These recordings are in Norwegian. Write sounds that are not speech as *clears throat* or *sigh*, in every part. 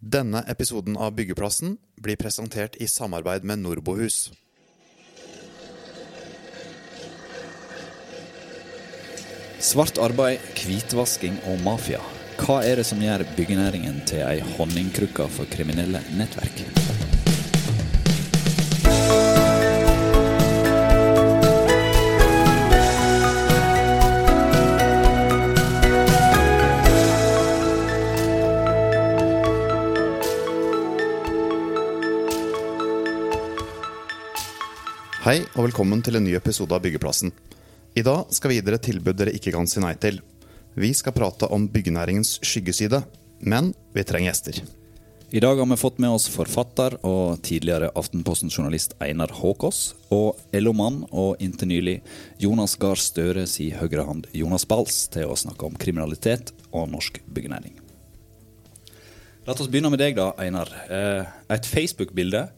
Denne episoden av Byggeplassen blir presentert i samarbeid med Norbohus. Svart arbeid, hvitvasking og mafia. Hva er det som gjør byggenæringen til ei honningkrukke for kriminelle nettverk? Hei og velkommen til en ny episode av Byggeplassen. I dag skal vi gi dere tilbud dere ikke kan si nei til. Vi skal prate om byggenæringens skyggeside, men vi trenger gjester. I dag har vi fått med oss forfatter og tidligere Aftenposten-journalist Einar Håkås, og LO-mann og inntil nylig Jonas Gahr Støre si høyrehånd Jonas Bals til å snakke om kriminalitet og norsk byggenæring. La oss begynne med deg, da, Einar. Eh, et Facebook-bilde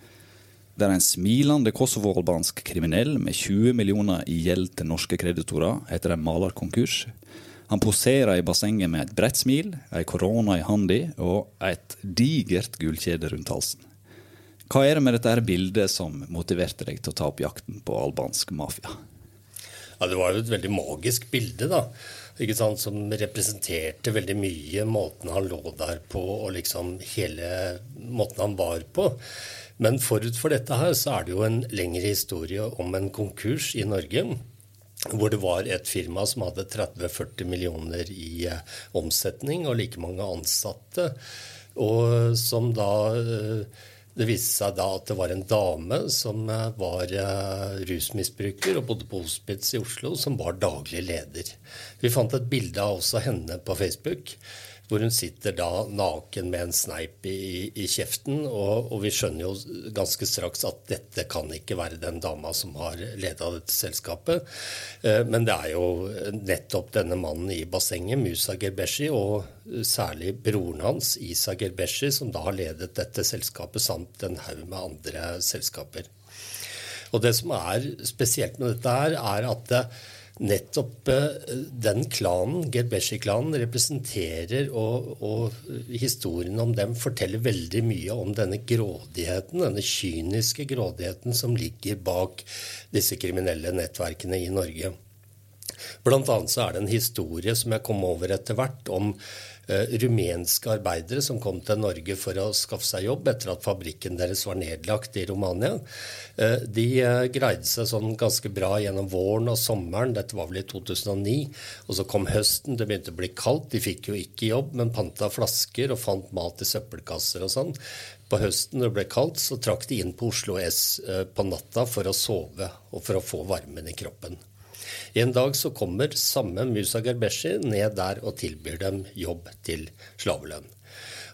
der en smilende kosovo-albansk kriminell med 20 millioner i gjeld til norske kreditorer etter en malerkonkurs. Han poserer i bassenget med et bredt smil, ei korona i handa og et digert gullkjede rundt halsen. Hva er det med dette bildet som motiverte deg til å ta opp jakten på albansk mafia? Ja, Det var jo et veldig magisk bilde, da. Sant? Som representerte veldig mye måten han lå der på, og liksom hele måten han var på. Men forut for dette her så er det jo en lengre historie om en konkurs i Norge. Hvor det var et firma som hadde 30-40 millioner i eh, omsetning og like mange ansatte. Og som da eh, Det viste seg da at det var en dame som eh, var rusmisbruker og bodde på hospits i Oslo, som var daglig leder. Vi fant et bilde av også henne på Facebook hvor hun sitter da naken med en sneip i, i kjeften. Og, og, vi skjønner jo ganske straks at dette kan ikke være den dama som har leda dette selskapet. Eh, men det er jo nettopp denne mannen i bassenget, Musa Gerbeshi, og særlig broren hans, Isa Gerbeshi, som da har ledet dette selskapet samt en haug med andre selskaper. Og det som er spesielt med dette her, er at det, nettopp den klanen, Gerbeshi-klanen, representerer, og, og historien om dem forteller veldig mye om denne grådigheten, denne kyniske grådigheten som ligger bak disse kriminelle nettverkene i Norge. Blant annet så er det en historie som jeg kom over etter hvert, om rumenske arbeidere som kom til Norge for å skaffe seg jobb etter at fabrikken deres var nedlagt i Romania. Uh, de uh, greide seg sånn ganske bra gjennom våren og sommeren. Dette var vel i 2009. Og så kom høsten, det begynte å bli kaldt. De fikk jo ikke jobb, men panta flasker og fant mat i søppelkasser og sånn. På høsten når det ble kaldt, så trakk de inn på Oslo S på natta for å sove og for å få varmen i kroppen. En dag så kommer samme Musa Garbeshi ned der og tilbyr dem jobb til slavelønn.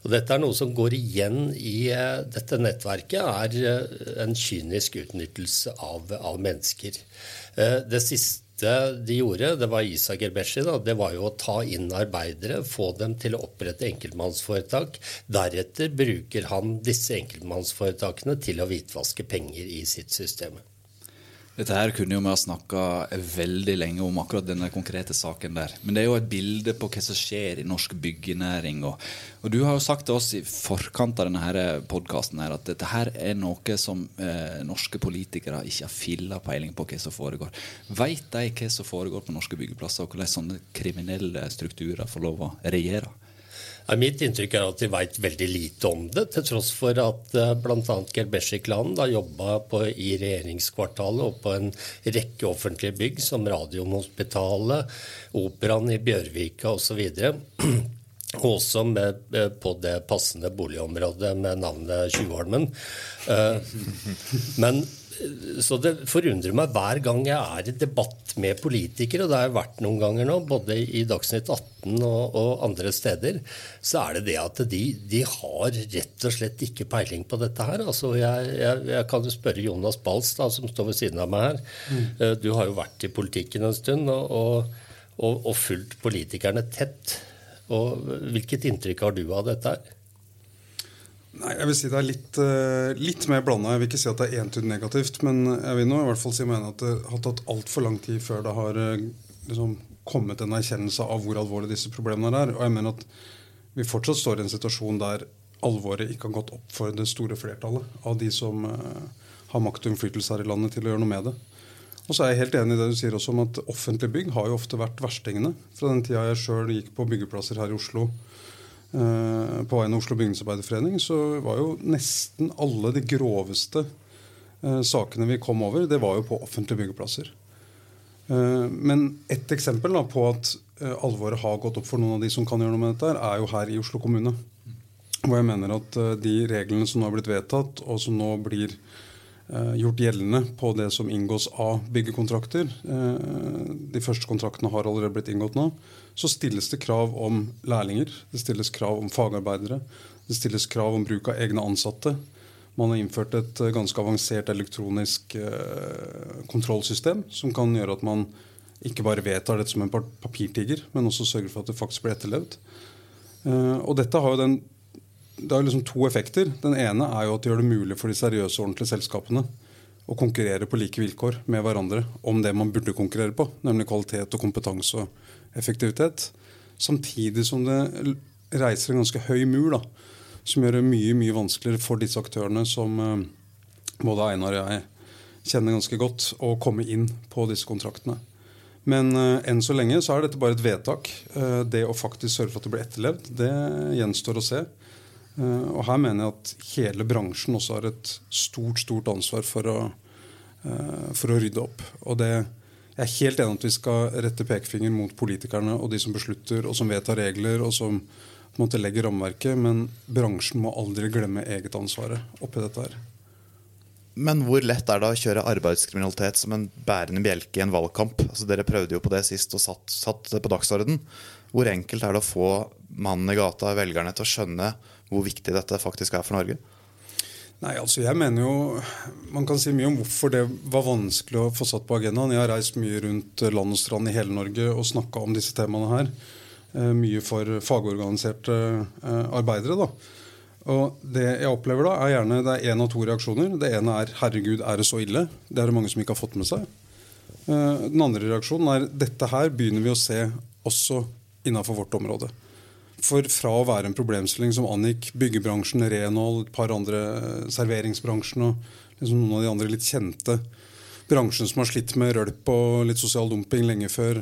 Og Dette er noe som går igjen i uh, dette nettverket, er uh, en kynisk utnyttelse av, av mennesker. Uh, det siste de gjorde, det var Isa Gerbeshi, det var jo å ta inn arbeidere, få dem til å opprette enkeltmannsforetak. Deretter bruker han disse enkeltmannsforetakene til å hvitvaske penger i sitt system. Dette her kunne jo vi ha snakka veldig lenge om, akkurat denne konkrete saken der. Men det er jo et bilde på hva som skjer i norsk byggenæring. Og, og du har jo sagt til oss i forkant av denne podkasten at dette her er noe som eh, norske politikere ikke har filla peiling på hva som foregår. Veit de hva som foregår på norske byggeplasser, og hvordan sånne kriminelle strukturer får lov å regjere? Mitt inntrykk er at de veit veldig lite om det, til tross for at uh, bl.a. Gerbeshi-klanen jobba i regjeringskvartalet og på en rekke offentlige bygg, som Radiumhospitalet, Operaen i Bjørvika osv. *clears throat* Og også med, eh, på det passende boligområdet med navnet Tjuvholmen. Uh, *laughs* men så det forundrer meg hver gang jeg er i debatt med politikere, og det har jeg vært noen ganger nå, både i Dagsnytt 18 og, og andre steder, så er det det at de, de, har rett og slett ikke peiling på dette her. Altså jeg, jeg, jeg kan jo spørre Jonas Bals, da, som står ved siden av meg her. Mm. Eh, du har jo vært i politikken en stund og, og, og fulgt politikerne tett. Og hvilket inntrykk har du av dette her? Nei, jeg vil si Det er litt, uh, litt mer blanda. Jeg vil ikke si at det er entydig negativt. Men jeg vil nå i hvert fall si mener at det har tatt altfor lang tid før det har uh, liksom, kommet en erkjennelse av hvor alvorlig disse problemene er. Og jeg mener at vi fortsatt står i en situasjon der alvoret ikke har gått opp for det store flertallet av de som uh, har makt og innflytelse her i landet til å gjøre noe med det. Og så er jeg helt enig i det du sier også om at offentlige bygg har jo ofte vært verstingene. Fra den tida jeg sjøl gikk på byggeplasser her i Oslo på vegne av Oslo Bygningsarbeiderforening, så var jo nesten alle de groveste uh, sakene vi kom over, det var jo på offentlige byggeplasser. Men et eksempel da, på at alvoret har gått opp for noen av de som kan gjøre noe med dette, er jo her i Oslo kommune. Hvor jeg mener at de reglene som nå har blitt vedtatt, og som nå blir Eh, gjort gjeldende på det som inngås av byggekontrakter. Eh, de første kontraktene har allerede blitt inngått nå. Så stilles det krav om lærlinger, det stilles krav om fagarbeidere, det stilles krav om bruk av egne ansatte. Man har innført et eh, ganske avansert elektronisk kontrollsystem som kan gjøre at man ikke bare vedtar dette som en papirtiger, men også sørger for at det faktisk blir etterlevd. Og dette har jo den det er liksom to effekter. Den ene er jo at det gjør det mulig for de seriøse og ordentlige selskapene å konkurrere på like vilkår med hverandre om det man burde konkurrere på, nemlig kvalitet og kompetanse og effektivitet. Samtidig som det reiser en ganske høy mur, da, som gjør det mye mye vanskeligere for disse aktørene som eh, både Einar og jeg kjenner ganske godt, å komme inn på disse kontraktene. Men uh, enn så lenge så er dette bare et vedtak. Uh, det å faktisk sørge for at det blir etterlevd, det gjenstår å se. Eh, og her mener jeg at hele bransjen også har et stort stort ansvar for å, eh, for å rydde opp. Og det, jeg er helt enig at vi skal rette pekefinger mot politikerne og de som beslutter og som vedtar regler og som på en måte legger rammeverket, men bransjen må aldri glemme eget ansvaret oppi dette her. Men hvor lett er det å kjøre arbeidskriminalitet som en bærende bjelke i en valgkamp? Altså, dere prøvde jo på det sist og satt, satt på dagsorden. Hvor enkelt er det å få mannen i gata, velgerne, til å skjønne hvor viktig dette faktisk er for Norge? Nei, altså jeg mener jo, Man kan si mye om hvorfor det var vanskelig å få satt på agendaen. Jeg har reist mye rundt land og strand i hele Norge og snakka om disse temaene her. Eh, mye for fagorganiserte eh, arbeidere. da. Og Det jeg opplever da, er gjerne det er én av to reaksjoner. Det ene er 'herregud, er det så ille'? Det er det mange som ikke har fått med seg. Eh, den andre reaksjonen er 'dette her begynner vi å se også innafor vårt område'. For fra å være en problemstilling som angikk byggebransjen, renhold, et par andre eh, serveringsbransjen og liksom noen av de andre litt kjente bransjene som har slitt med rølp og litt sosial dumping lenge før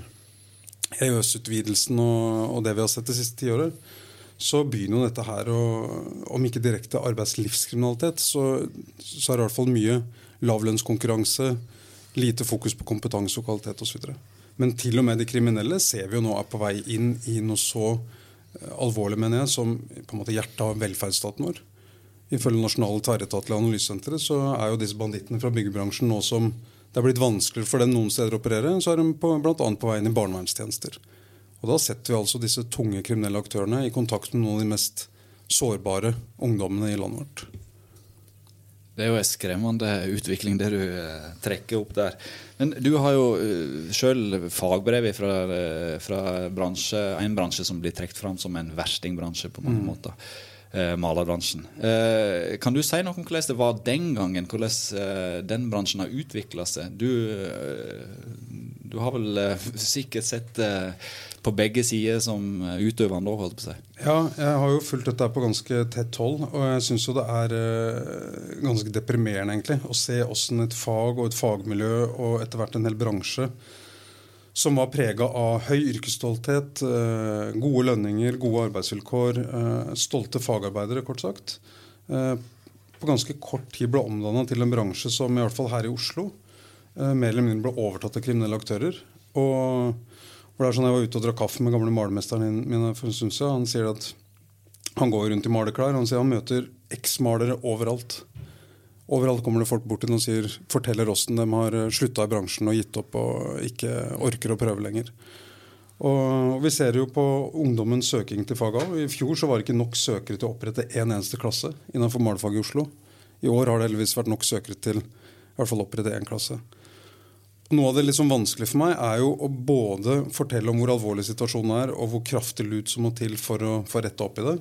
EØS-utvidelsen og, og, det vi har sett det siste tiåret, så begynner jo dette her å Om ikke direkte arbeidslivskriminalitet, så, så er det i hvert fall mye lavlønnskonkurranse, lite fokus på kompetanse og kvalitet osv. Men til og med de kriminelle ser vi jo nå er på vei inn i noe så alvorlig, mener jeg, som på en måte hjertet av velferdsstaten vår. Ifølge Nasjonale tverretatlige analysesenteret så er jo disse bandittene fra byggebransjen nå som det er blitt vanskeligere for dem noen steder å operere, så er de bl.a. på vei inn i barnevernstjenester. Og Da setter vi altså disse tunge kriminelle aktørene i kontakt med noen av de mest sårbare ungdommene i landet vårt. Det er jo en skremmende utvikling, det du eh, trekker opp der. Men du har jo uh, sjøl fagbrev fra, uh, fra bransje, en bransje som blir trukket fram som en verstingbransje på mange mm. måter. Uh, malerbransjen. Uh, kan du si noe om hvordan det var den gangen? Hvordan den bransjen har utvikla seg? Du, du, har vel *laughs* sikkert sett på begge sider som utøvende òg, holdt på å si. Ja, jeg har jo fulgt dette på ganske tett hold. Og jeg syns jo det er ganske deprimerende egentlig å se åssen et fag og et fagmiljø og etter hvert en hel bransje som var prega av høy yrkesstolthet, uh, gode lønninger, gode arbeidsvilkår, uh, stolte fagarbeidere, kort sagt, på ganske kort tid ble omdanna til en bransje som i hvert fall her i Oslo mer eller mindre ble overtatt av kriminelle aktører. Og hvor det er sånn Jeg var ute og drakk kaffe med gamle malermesteren min for en stund siden. Han sier at han går rundt i malerklær. Han sier han møter eksmalere overalt. Overalt kommer det folk bort til og sier, forteller åssen de har eh, slutta i bransjen og gitt opp og ikke orker å prøve lenger. Og Vi ser jo på ungdommens søking til faget. I fjor så var det ikke nok søkere til å opprette én en eneste klasse innenfor malerfaget i Oslo. I år har det heldigvis vært nok søkere til i hvert fall opprette én klasse. Noe av det liksom vanskelig for meg er jo å både fortelle om hvor alvorlig situasjonen er, og hvor kraftig lut som må til for å få rette opp i det.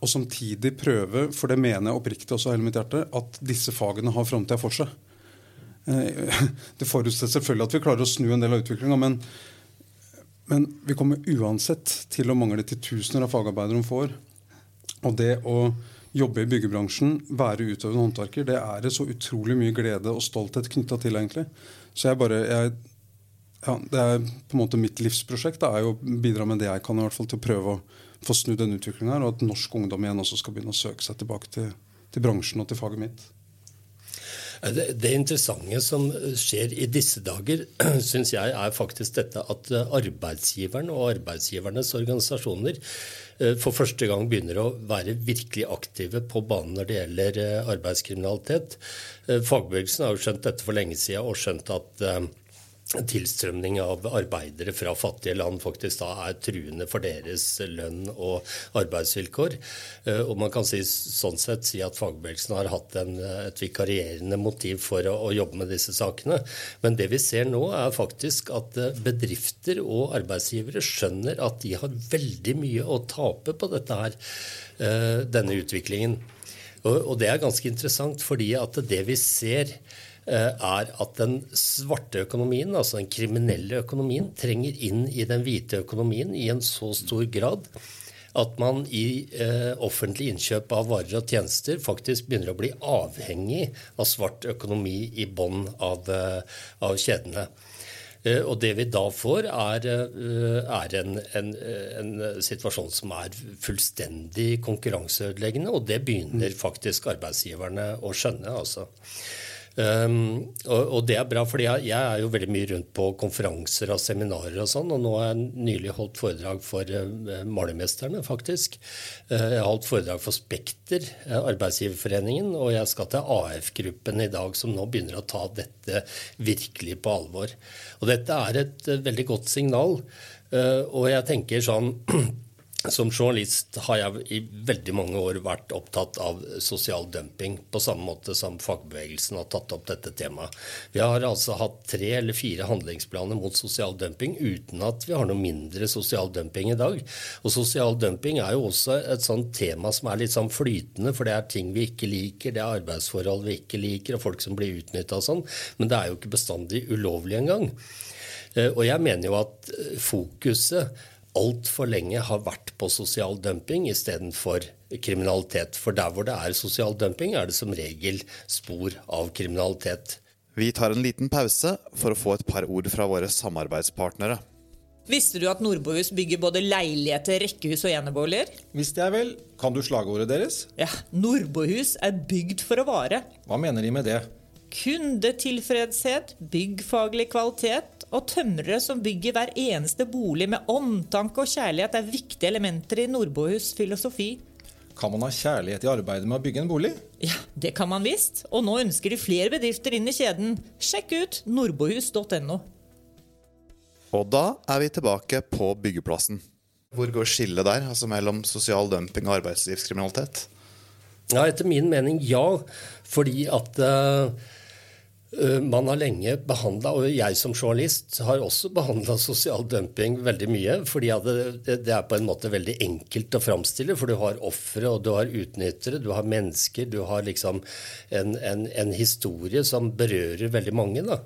Og samtidig prøve, for det mener jeg oppriktig også av hele mitt hjerte, at disse fagene har framtida for seg. Eh, *laughs* det forutsetter selvfølgelig at vi klarer å snu en del av utviklinga, men, men, vi kommer uansett til å mangle titusener av fagarbeidere om få år. Og det å jobbe i byggebransjen, være utøvende håndverker, det er det så utrolig mye glede og stolthet knytta til, egentlig. Så jeg bare jeg, ja, Det er på en måte mitt livsprosjekt. Det er jo å bidra med det jeg kan i hvert fall til å prøve å få snudd den utviklingen her, og at norsk ungdom igjen også skal begynne å søke seg tilbake til, til bransjen og til faget mitt. Det, interessante som skjer i disse dager, *clears throat* syns jeg er faktisk dette at arbeidsgiveren og arbeidsgivernes organisasjoner eh, for første gang begynner å være virkelig aktive på banen når det gjelder eh, arbeidskriminalitet. Eh, fagbevegelsen har jo skjønt dette for lenge siden og skjønt at tilstrømning av arbeidere fra fattige land faktisk da er truende for deres lønn og arbeidsvilkår. Eh, og man kan si, sånn sett si at fagbevegelsen har hatt en, et vikarierende motiv for å, å, jobbe med disse sakene. Men det vi ser nå, er faktisk at eh, bedrifter og arbeidsgivere skjønner at de har veldig mye å tape på dette her, eh, denne utviklingen. Og, og det er ganske interessant, fordi at det vi ser er at den svarte økonomien, altså den kriminelle økonomien, trenger inn i den hvite økonomien i en så stor grad at man i eh, offentlig innkjøp av varer og tjenester faktisk begynner å bli avhengig av svart økonomi i bånn av, eh, av, kjedene. Eh, og det vi da får, er, eh, er en, en, en, situasjon som er fullstendig konkurranseødeleggende, og det begynner faktisk arbeidsgiverne å skjønne. altså. Um, og, og, det er bra, for jeg, jeg, er jo veldig mye rundt på konferanser og seminarer og sånn, og nå har jeg nylig holdt foredrag for uh, malermesterne, faktisk. Uh, jeg har holdt foredrag for Spekter, uh, arbeidsgiverforeningen, og jeg skal til AF-gruppen i dag, som nå begynner å ta dette virkelig på alvor. Og dette er et veldig godt signal, og jeg tenker sånn *clears throat* som journalist har jeg i veldig mange år vært opptatt av sosial dumping, på samme måte som fagbevegelsen har tatt opp dette temaet. Vi har altså hatt tre eller fire handlingsplaner mot sosial dumping uten at vi har noe mindre sosial dumping i dag. Og sosial dumping er jo også et sånt tema som er litt sånn flytende, for det er ting vi ikke liker, det er arbeidsforhold vi ikke liker, og folk som blir utnytta og sånn. Men det er jo ikke bestandig ulovlig engang. Eh, og jeg mener jo at eh, fokuset altfor lenge har vært på sosial dumping istedenfor kriminalitet. For der hvor det er sosial dumping, er det som regel spor av kriminalitet. Vi tar en liten pause for å få et par ord fra våre samarbeidspartnere. Visste du at Nordbohus bygger både leiligheter, rekkehus og eneboliger? Visste jeg vel. Kan du slagordet deres? Ja, Nordbohus er bygd for å vare. Hva mener de med det? Kundetilfredshet, byggfaglig kvalitet og tømrere som bygger hver eneste bolig med omtanke og kjærlighet, er viktige elementer i Nordbohus filosofi. Kan man ha kjærlighet i arbeidet med å bygge en bolig? Ja, det kan man visst. Og nå ønsker de flere bedrifter inn i kjeden. Sjekk ut nordbohus.no. Og da er vi tilbake på byggeplassen. Hvor går skillet der, altså mellom sosial dumping og arbeidslivskriminalitet? Ja, Etter min mening ja. Fordi at uh, man har lenge behandla, og jeg som journalist har også behandla sosial dumping veldig mye. fordi det, det, er på en måte veldig enkelt å framstille. For du har ofre, og du har utnyttere, du har mennesker. Du har liksom en, en, en historie som berører veldig mange. da.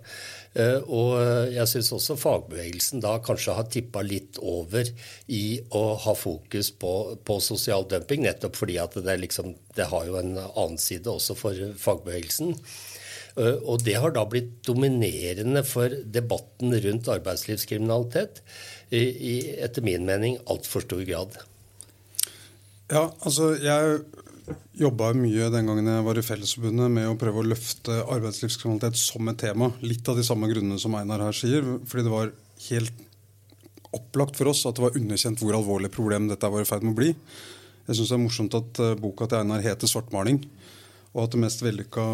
Eh, og jeg syns også fagbevegelsen da kanskje har tippa litt over i å ha fokus på, på sosial dumping, nettopp fordi at det, liksom, det har jo en annen side også for fagbevegelsen. Eh, og det har da blitt dominerende for debatten rundt arbeidslivskriminalitet i, etter min mening altfor stor grad. Ja, altså jeg jobba mye den gangen jeg var i Fellesforbundet med å prøve å løfte arbeidslivskriminalitet som et tema. Litt av de samme grunnene som Einar her sier. Fordi det var helt opplagt for oss at det var underkjent hvor alvorlig problem dette var i ferd med å bli. Jeg syns det er morsomt at eh, boka til Einar heter 'Svartmaling' og at det mest vellykka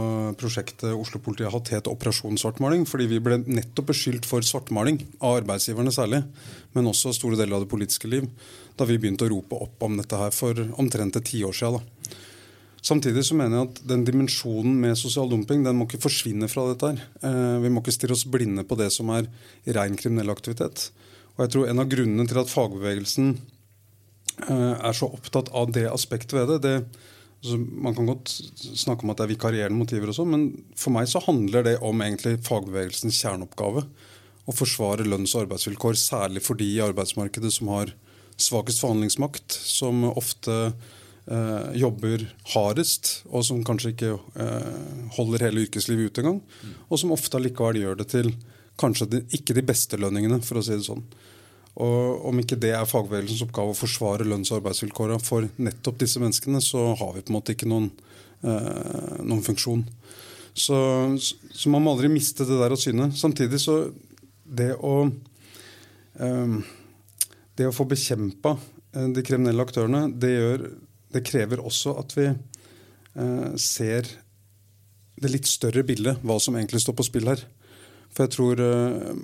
prosjektet Oslo-politiet har hatt, het Operasjon svartmaling. Fordi vi ble nettopp beskyldt for svartmaling, av arbeidsgiverne særlig, men også store deler av det politiske liv, da vi begynte å rope opp om dette her for omtrent et tiår siden. Samtidig så mener jeg at den dimensjonen med sosial dumping den må ikke forsvinne fra dette. her. Eh, vi må ikke stirre oss blinde på det som er ren kriminell aktivitet. Og jeg tror En av grunnene til at fagbevegelsen eh, er så opptatt av det aspektet ved det, det Altså, man kan godt snakke om at det er vikarierende motiver, og sånn, men for meg så handler det om egentlig fagbevegelsens kjerneoppgave. Å forsvare lønns- og arbeidsvilkår, særlig for de i arbeidsmarkedet som har svakest forhandlingsmakt, som ofte eh, jobber hardest, og som kanskje ikke eh, holder hele yrkeslivet ut engang. Og som ofte allikevel gjør det til kanskje de, ikke de beste lønningene, for å si det sånn. Og Om ikke det er fagbevegelsens oppgave å forsvare lønns- og arbeidsvilkårene for nettopp disse menneskene, så har vi på en måte ikke noen, eh, noen funksjon. Så, så, man må aldri miste det der av syne. Samtidig så Det å eh, Det å få bekjempa eh, de kriminelle aktørene, det, gjør, det krever også at vi eh, ser det litt større bildet, hva som egentlig står på spill her. For jeg tror eh,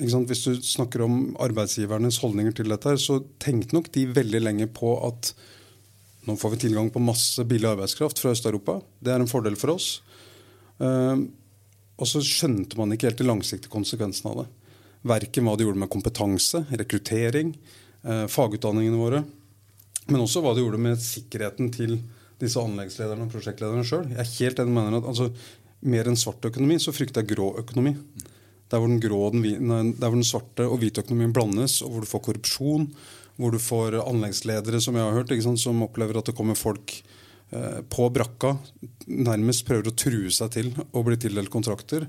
hvis du snakker om arbeidsgivernes holdninger til dette, så tenkte nok de veldig lenge på at nå får vi tilgang på masse billig arbeidskraft fra Øst-Europa. Det er en fordel for oss. Uh, og så skjønte man ikke helt de langsiktige konsekvensene av det. Verken hva det gjorde med kompetanse, rekruttering, uh, fagutdanningene våre, men også hva det gjorde med sikkerheten til disse anleggslederne og prosjektlederne sjøl. Jeg er helt enig med at altså, mer enn svart økonomi, så frykter jeg grå økonomi. Der hvor den, grå, den, der hvor den svarte og hvite økonomien blandes, og hvor du får korrupsjon, hvor du får anleggsledere som jeg har hørt, som opplever at det kommer folk eh, på brakka, nærmest prøver å true seg til å bli tildelt kontrakter.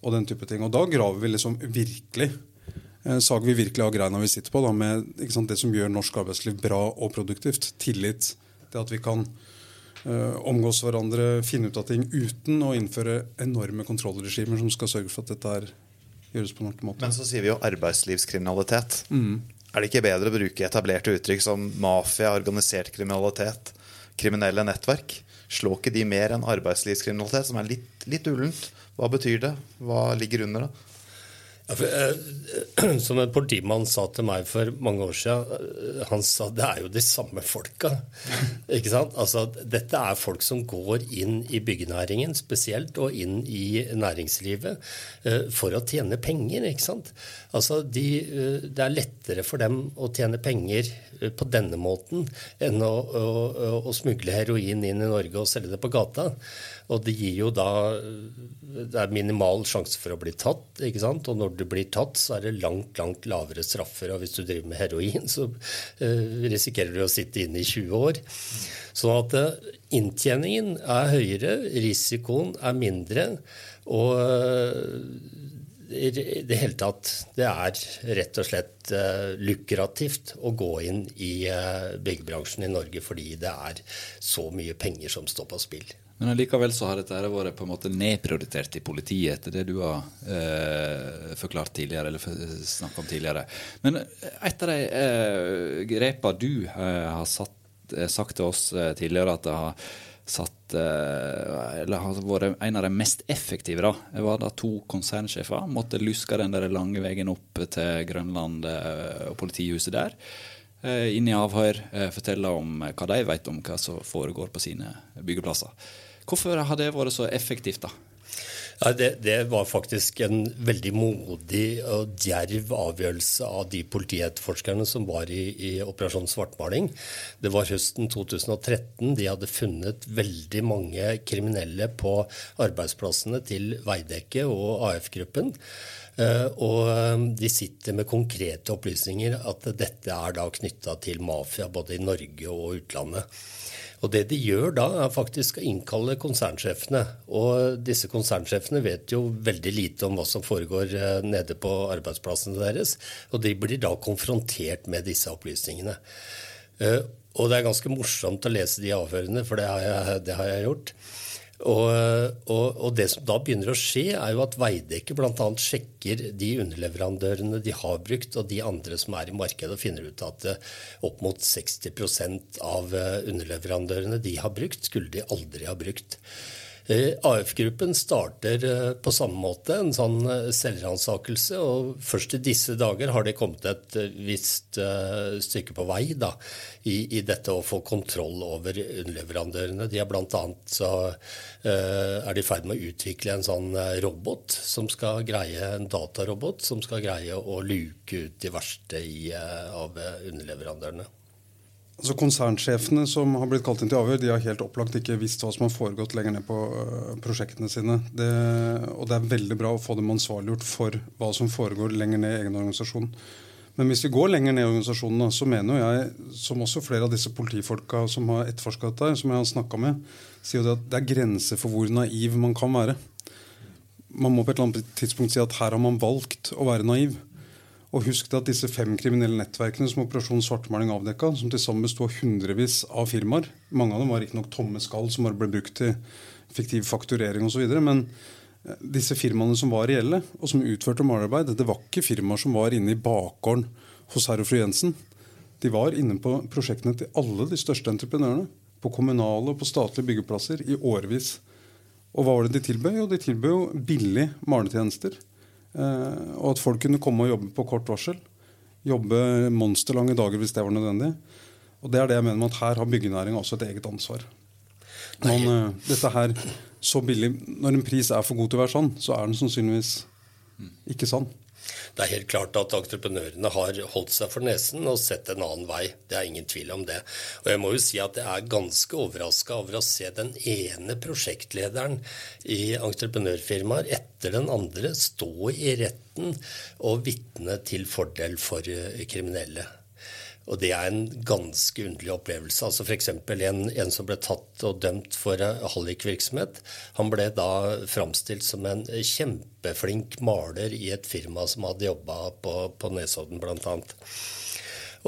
Og den type ting. Og da graver vi liksom virkelig eh, sager vi virkelig av greina vi sitter på, da, med sant, det som gjør norsk arbeidsliv bra og produktivt. Tillit til at vi kan uh, omgås hverandre, finne ut av ting uten å innføre enorme kontrollregimer som skal sørge for at dette er gjøres på en ordentlig måte. Men så sier vi jo arbeidslivskriminalitet. Mm. Er det ikke bedre å bruke etablerte uttrykk som mafia, organisert kriminalitet, kriminelle nettverk? Slår ikke de mer enn arbeidslivskriminalitet, som er litt, litt ullent? Hva betyr det? Hva ligger under det? Eh, *clears throat* som en politimann sa til meg for mange år siden, eh, han sa det er jo de samme folka. *laughs* ikke sant? Altså, dette er folk som går inn i byggenæringen spesielt, og inn i næringslivet eh, for å tjene penger. ikke sant? Altså, de, Det er lettere for dem å tjene penger på denne måten enn å, å, å smugle heroin inn i Norge og selge det på gata. Og det gir jo da Det er minimal sjanse for å bli tatt. ikke sant? Og når du blir tatt, så er det langt, langt lavere straffer. Og hvis du driver med heroin, så uh, risikerer du å sitte inne i 20 år. Sånn at uh, inntjeningen er høyere, risikoen er mindre. Og uh, det hele tatt Det er rett og slett uh, lukrativt å gå inn i uh, byggebransjen i Norge fordi det er så mye penger som står på spill. Men likevel så har dette vært på en måte nedprioritert i politiet, etter det du har eh, forklart tidligere, eller snakket om tidligere. Men et av de eh, grepene du eh, har satt, eh, sagt til oss tidligere at det har satt eh, eller har vært en av de mest effektive. da. Det var da to konsernsjefer måtte luske den der lange veien opp til Grønland og politihuset der. Inn i avhør, fortelle om hva de vet om hva som foregår på sine byggeplasser. Hvorfor har det vært så effektivt, da? Ja, det, det, var faktisk en veldig modig og djerv avgjørelse av de politietterforskerne som var i, i, Operasjon Svartmaling. Det var høsten 2013. De hadde funnet veldig mange kriminelle på arbeidsplassene til Veidekke og AF-gruppen. Eh, og eh, de sitter med konkrete opplysninger at dette er da knytta til mafia både i Norge og utlandet. Og det de gjør da, er faktisk å innkalle konsernsjefene. Og disse konsernsjefene vet jo veldig lite om hva som foregår eh, nede på arbeidsplassene deres. Og de blir da konfrontert med disse opplysningene. Eh, og det er ganske morsomt å lese de avhørene, for det har jeg, det har jeg gjort. Og, og, og, det som da begynner å skje, er jo at Veidekke bl.a. sjekker de underleverandørene de har brukt, og de andre som er i markedet, og finner ut at eh, opp mot 60 av eh, underleverandørene de har brukt, skulle de aldri ha brukt. Eh, AF-gruppen starter eh, på samme måte, en sånn eh, selvransakelse. Og først i disse dager har det kommet et visst stykke på vei da, i, i, dette å få kontroll over underleverandørene. De er bl.a. så er de i ferd med å utvikle en sånn robot som skal greie, en datarobot som skal greie å luke ut de verste i, av underleverandørene. Altså Konsernsjefene som har blitt kalt inn til avhør, de har helt opplagt ikke visst hva som har foregått lenger ned på uh, prosjektene sine. Det, og det er veldig bra å få dem ansvarliggjort for hva som foregår lenger ned i egen organisasjon. Men hvis vi går lenger ned i organisasjonen, så mener jeg, som også flere av disse politifolka som har etterforska dette, som jeg har snakka med, sier det at det er grenser for hvor naiv man kan være. Man må på et eller annet tidspunkt si at her har man valgt å være naiv. Og husk at disse fem kriminelle nettverkene som Operasjon Svartmaling avdekka, som til sammen besto av hundrevis av firmaer Mange av dem var riktignok tomme skall som bare ble brukt til fiktiv fakturering osv. Men eh, disse firmaene som var reelle, og som utførte malerarbeid, det var ikke firmaer som var inne i bakgården hos herr og fru Jensen. De var inne på prosjektene til alle de største entreprenørene. På kommunale og på statlige byggeplasser i årevis. Og hva var det de tilbød? Jo, de tilbød jo billig maletjenester. Eh, og at folk kunne komme og jobbe på kort varsel. Jobbe monsterlange dager hvis det var nødvendig. Og det er det jeg mener med at her har byggenæringa også et eget ansvar. Man, eh, dette her, så billig, Når en pris er for god til å være sann, så er den sannsynligvis ikke sann. Det er helt klart at entreprenørene har holdt seg for nesen og sett en annen vei. Det er ingen tvil om det. Og jeg må jo si at jeg er ganske overraska over å se den ene prosjektlederen i entreprenørfirmaer etter den andre stå i retten og vitne til fordel for eh, kriminelle. Og det er en ganske underlig opplevelse. Altså F.eks. En, en som ble tatt og dømt for hallikvirksomhet. Han ble da framstilt som en kjempeflink maler i et firma som hadde jobba på, på Nesodden bl.a.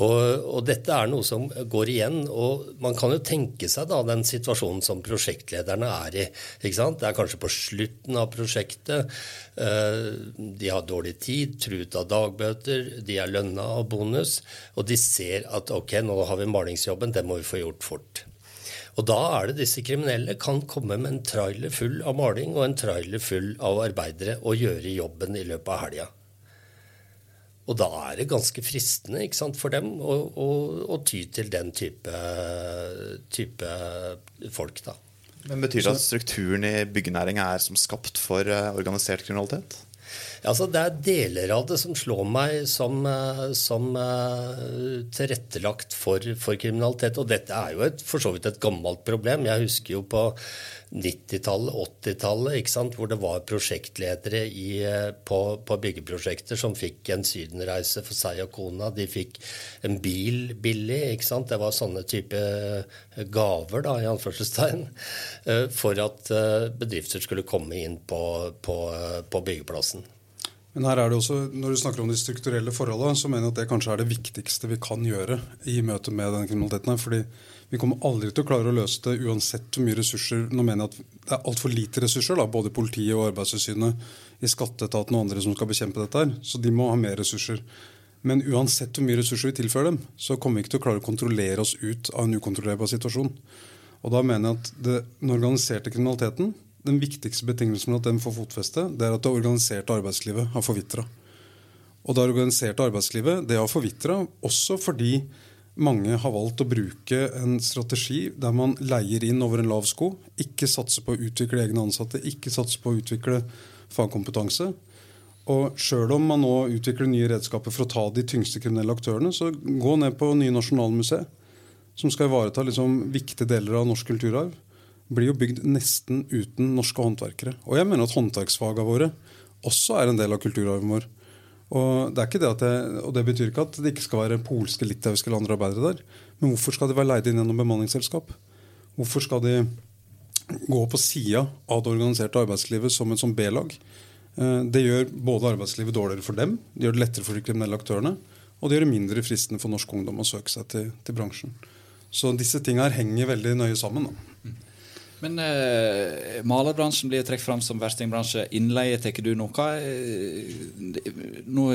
Og, og, dette er noe som går igjen. og Man kan jo tenke seg da den situasjonen som prosjektlederne er i. ikke sant? Det er kanskje på slutten av prosjektet. Eh, de har dårlig tid, truet av dagbøter, de er lønna av bonus. Og de ser at ok, nå har vi malingsjobben, det må vi få gjort fort. Og da er det disse kriminelle kan komme med en trailer full av maling og en trailer full av arbeidere og gjøre jobben i løpet av helga. Og da er det ganske fristende sant, for dem å, å, å, ty til den type, type, folk, da. Men Betyr det at strukturen i byggenæringa er som skapt for eh, organisert kriminalitet? Altså, det er deler av det som slår meg som, eh, som uh, tilrettelagt for, for, kriminalitet. Og dette er jo et, for så vidt et gammelt problem. Jeg husker jo på 90-tallet, 80-tallet, hvor det var prosjektledere i, eh, på, på, byggeprosjekter som fikk en sydenreise for seg og kona. De fikk en bil billig. Det var sånne type gaver, da, i anførselstegn, for at bedrifter skulle komme inn på, på, på byggeplassen. Men her er det også, Når du snakker om de strukturelle forholdene, så mener jeg at det kanskje er det viktigste vi kan gjøre i møte med denne kriminaliteten. her, fordi vi kommer aldri til å klare å løse det uansett hvor mye ressurser Nå mener jeg at det er altfor lite ressurser, da, både politiet og Arbeidstilsynet, i skatteetaten og andre som skal bekjempe dette. her, Så de må ha mer ressurser. Men uansett hvor mye ressurser vi tilfører dem, så kommer vi ikke til å klare å kontrollere oss ut av en ukontrollerbar situasjon. Og da mener jeg at det, Den organiserte kriminaliteten, den viktigste betingelsen for at den får fotfeste, det er at det organiserte arbeidslivet har forvitra. Og det organiserte arbeidslivet det har forvitra også fordi mange har valgt å bruke en strategi der man leier inn over en lav sko. Ikke satser på å utvikle egne ansatte, ikke satser på å utvikle fagkompetanse. Og sjøl om man nå utvikler nye redskaper for å ta de tyngste kriminelle aktørene, så gå ned på nye Nasjonalmuseet, som skal ivareta liksom viktige deler av norsk kulturarv, blir jo bygd nesten uten norske håndverkere. Og jeg mener at håndverksfagene våre også er en del av kulturarven vår. Og det, det, det, og det betyr ikke at det ikke skal være polske, litauiske eller andre arbeidere der. Men hvorfor skal de være leid inn gjennom bemanningsselskap? Hvorfor skal de gå på sida av det organiserte arbeidslivet som et sånn B-lag? Eh, det gjør både arbeidslivet dårligere for dem, det gjør det lettere for de kriminelle aktørene, og det gjør det mindre fristende for norsk ungdom å søke seg til, til bransjen. Så disse tinga henger veldig nøye sammen. Da. Men uh, malerbransjen blir trukket fram som verstingbransje. Innleie tar du nå. Hva, nå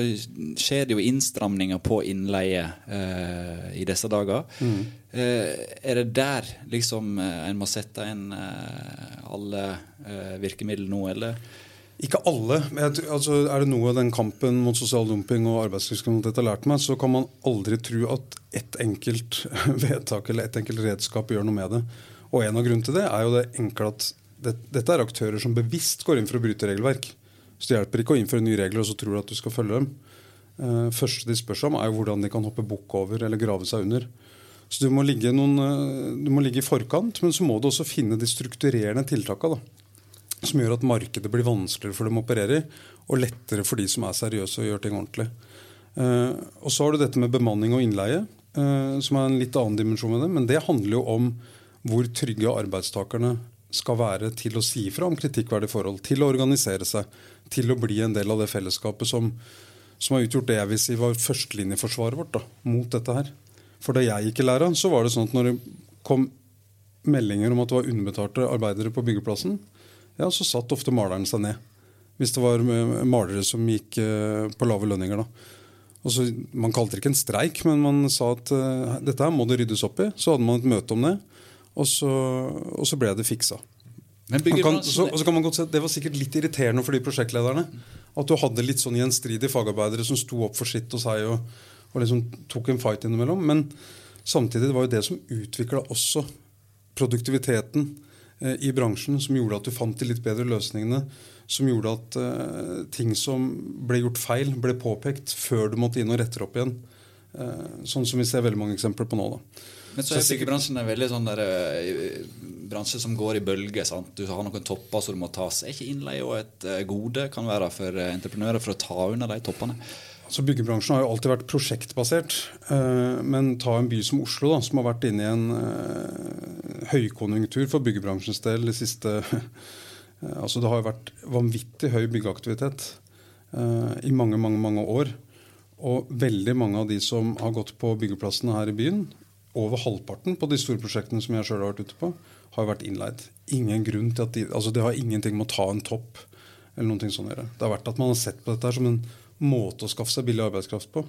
skjer det jo innstramninger på innleie uh, i disse dager. Mm. Uh, er det der liksom en må sette inn alle virkemidler nå, eller? Ikke alle. men altså, Er det noe den kampen mot sosial dumping og arbeidslivskriminalitet har lært meg, så kan man aldri tro at ett enkelt *laughs* vedtak eller ett enkelt redskap gjør noe med det. Og en av grunnene til det er jo det enkle at det, dette er aktører som bevisst går inn for å bryte regelverk. Så det hjelper ikke å innføre nye regler og så tror du at du skal følge dem. Uh, første de spør seg om, er jo hvordan de kan hoppe bukk over eller grave seg under. Så du må, noen, uh, du må ligge i forkant, men så må du også finne de strukturerende tiltakene. Som gjør at markedet blir vanskeligere for dem å operere i, og lettere for de som er seriøse og gjør ting ordentlig. Uh, og så har du dette med bemanning og innleie, som er en litt annen dimensjon med det. Men det handler jo om hvor trygge arbeidstakerne skal være til å si ifra om kritikkverdige forhold, til å organisere seg, til å bli en del av det fellesskapet som, som har utgjort det jeg vil si var førstelinjeforsvaret vårt da, mot dette her. For da jeg gikk i læra, så var det sånn at når det kom meldinger om at det var underbetalte arbeidere på byggeplassen, ja, så satt ofte maleren seg ned. Hvis det var eh, malere som gikk eh, på lave lønninger. da. Altså, man kalte det ikke en streik, men man sa at uh, dette her må det ryddes opp i. Så hadde man et møte om det, og så, og så ble det fiksa. Kan, så, og så kan man godt se, Det var sikkert litt irriterende for de prosjektlederne. At du hadde litt sånn gjenstridige fagarbeidere som sto opp for sitt og seg og, og liksom tok en fight innimellom. Men samtidig det var jo det som utvikla også produktiviteten eh, i bransjen, som gjorde at du fant de litt bedre løsningene. Som gjorde at eh, ting som ble gjort feil, ble påpekt før du måtte inn og rette opp igjen. Eh, sånn som vi ser veldig mange eksempler på nå. da. Men så er byggebransjen en veldig sånn der, eh, bransje som går i bølger. sant? Du har noen topper som du må tas. Er ikke innleie og et eh, gode kan være for eh, entreprenører for å ta unna de toppene? Altså Byggebransjen har jo alltid vært prosjektbasert. Men ta en by som Oslo, da, som har vært inne i en høykonjunktur for byggebransjens del de siste *laughs* Altså Det har jo vært vanvittig høy byggeaktivitet i mange, mange, mange år. Og veldig mange av de som har gått på byggeplassene her i byen, over halvparten på de store prosjektene som jeg sjøl har vært ute på, har vært innleid. Ingen grunn til at de, altså Det har ingenting med å ta en topp eller noen ting sånn å gjøre. Det har vært at man har sett på dette som en måte å skaffe seg billig arbeidskraft på.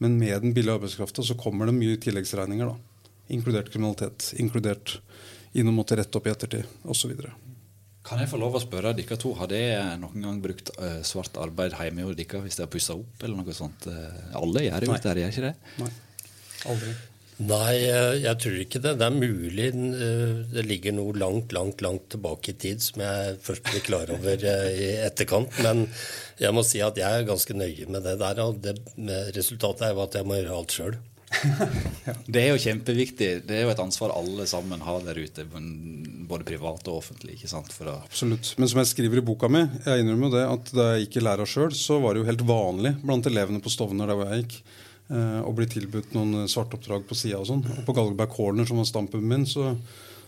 Men med den billige arbeidskrafta så kommer det mye tilleggsregninger. da. Inkludert kriminalitet. Inkludert inn og måtte rette opp i ettertid osv. Kan jeg få lov å spørre dere to, har dere noen gang brukt eh, svart arbeid hjemme hos dere hvis dere har pussa opp? eller noe sånt? Eh, alle gjør jo det, gjør ikke det? Nei. Aldri. Nei, eh, jeg tror ikke det. Det er mulig eh, det ligger noe langt, langt langt tilbake i tid som jeg først blir klar over eh, i etterkant. Men jeg må si at jeg er ganske nøye med det der. Og det, med resultatet er jo at jeg må gjøre alt sjøl. *laughs* Det er jo kjempeviktig. Det er jo et ansvar alle sammen har der ute, både privat og offentlig. ikke sant? For å Absolutt. Men som jeg skriver i boka mi, jeg innrømmer jo det at da jeg gikk i læra sjøl, så var det jo helt vanlig blant elevene på Stovner der hvor jeg gikk, eh, å bli tilbudt noen svartoppdrag på sida og sånn. Og på Galgeberg Corner, som var stampen min, så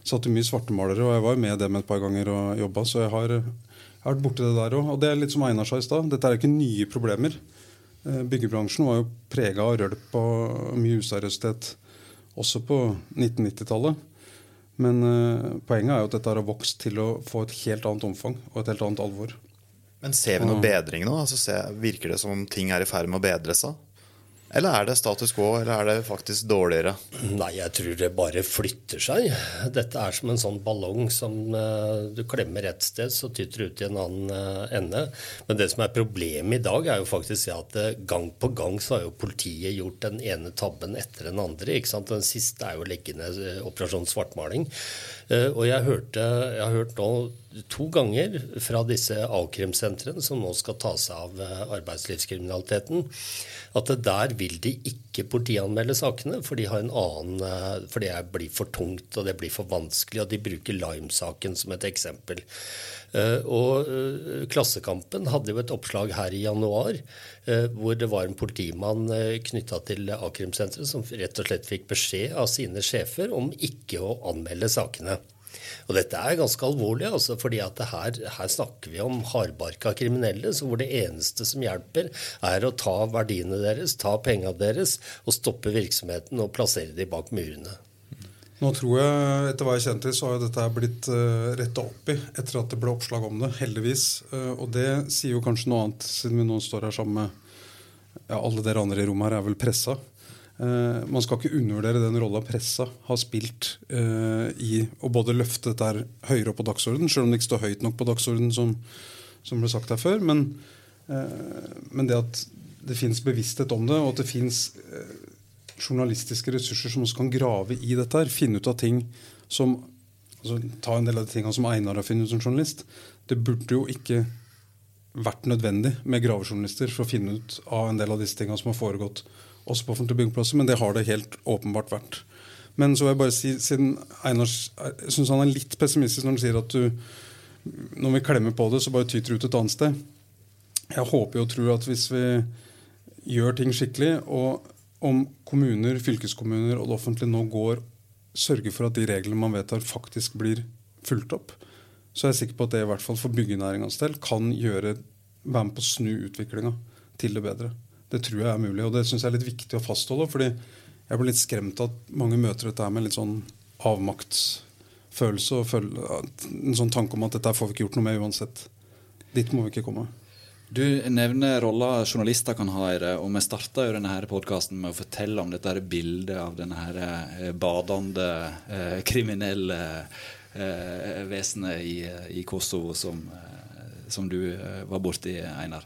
satt det mye svartemalere, og jeg var jo med dem et par ganger og jobba, så jeg har, jeg har vært borti det der òg. Og det er litt som Einar sa i stad, dette er ikke nye problemer. Eh, Byggebransjen var jo prega av rølp og mye useriøsitet også på 1990-tallet. Men eh, poenget er jo at dette har vokst til å få et helt annet omfang og et helt annet alvor. Men ser vi noe bedring nå? Altså, virker det som om ting er i ferd med å bedre seg? Eller er det status quo, eller er det faktisk dårligere? Nei, jeg tror det bare flytter seg. Dette er som en sånn ballong som eh, du klemmer ett sted, så tyter det ut i en annen eh, ende. Men det som er problemet i dag, er jo faktisk at eh, gang på gang så har jo politiet gjort den ene tabben etter den andre. ikke sant? Den siste er jo å legge ned Operasjon svartmaling. Og jeg, hørte, jeg har hørt nå to ganger fra disse a-krimsentrene, som nå skal ta seg av eh, arbeidslivskriminaliteten, at der vil de ikke politianmelde sakene, for de har en annen, eh, for det blir for tungt og det blir for vanskelig. Og de bruker Lime-saken som et eksempel. Eh, Og Klassekampen hadde jo et oppslag her i januar hvor det var en politimann knytta til a-krimsenteret som rett og slett fikk beskjed av sine sjefer om ikke å anmelde sakene. Og dette er ganske alvorlig, altså, fordi her, her snakker vi om hardbarka kriminelle, så hvor det eneste som hjelper, er å ta verdiene deres, ta penga deres, og stoppe virksomheten og plassere de bak murene. Nå tror jeg, etter hva jeg kjenner til, så har jo dette blitt uh, retta opp i etter at det ble oppslag om det, heldigvis. Eh, og det sier jo kanskje noe annet, siden vi nå står her sammen med ja, alle dere andre i rommet her er vel pressa. Eh, man skal ikke undervurdere den rolla pressa har spilt uh, i å både løfte dette høyere opp på dagsordenen, selv om det ikke står høyt nok på dagsordenen, som, som ble sagt her før. Men, uh, men det at det fins bevissthet om det, og at det fins journalistiske ressurser som også kan grave i dette, her, finne ut av ting som altså, Ta en del av de tingene som Einar har funnet ut som journalist. Det burde jo ikke vært nødvendig med gravejournalister for å finne ut av en del av disse tingene som har foregått også på offentlige byggeplasser, men det har det helt åpenbart vært. Men så vil jeg bare si, siden Einar jeg synes han er litt pessimistisk når han sier at du når vi klemmer på det, så bare tyter det ut et annet sted. Jeg håper jo og tror at hvis vi gjør ting skikkelig, og om kommuner, fylkeskommuner og det offentlige nå går sørger for at de reglene man vedtar, faktisk blir fulgt opp, så er jeg sikker på at det i hvert fall for byggenæringas del kan gjøre, være med på å snu utviklinga til det bedre. Det tror jeg er mulig, og det syns jeg er litt viktig å fastholde. fordi jeg blir litt skremt av at mange møter dette med litt sånn avmaktsfølelse og en sånn tanke om at dette får vi ikke gjort noe med uansett. Dit må vi ikke komme. Du nevner rolla journalister kan ha i det, og vi starta podkasten med å fortelle om dette her bildet av denne her eh, badende eh, kriminelle eh, vesenet i, i Kosovo som, eh, som du eh, var borti, Einar.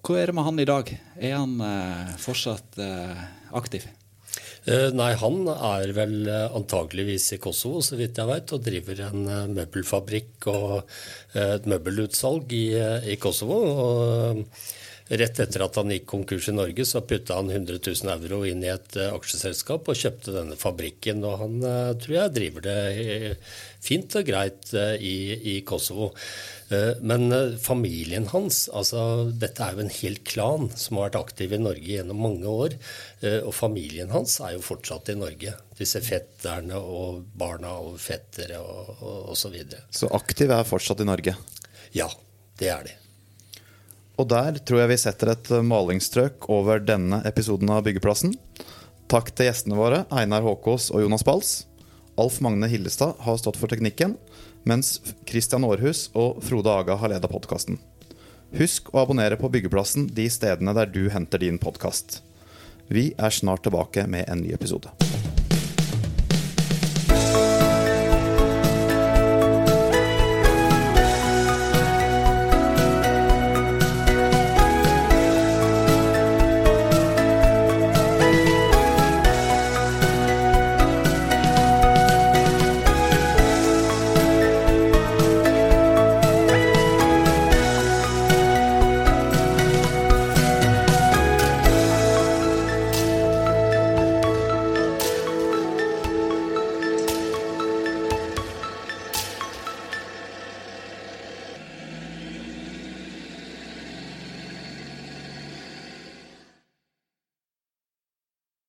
Hva er det med han i dag? Er han eh, fortsatt eh, aktiv? Eh, Nei, han er vel eh, antageligvis i Kosovo, så vidt jeg vet, og driver en eh, møbelfabrikk og eh, et møbelutsalg i, i Kosovo. Og rett etter at han gikk konkurs i Norge, så putta han 100 000 euro inn i et aksjeselskap og kjøpte denne fabrikken. Og han tror jeg driver det eh, fint og greit eh, i, i Kosovo. Eh, Men eh, familien hans, altså dette er jo en hel klan som har vært aktiv i Norge gjennom mange år. Og familien hans er jo fortsatt i Norge. Disse fetterne og barna og fettere og, og så videre. Så aktiv er fortsatt i Norge. Ja, det er de. Og der tror jeg vi setter et malingsstrøk over denne episoden av Byggeplassen. Takk til gjestene våre, Einar Håkås og Jonas Bals. Alf Magne Hillestad har stått for teknikken, mens Christian Aarhus og Frode Aga har leda podkasten. Husk å abonnere på Byggeplassen de stedene der du henter din podkast. Vi er snart tilbake med en ny episode.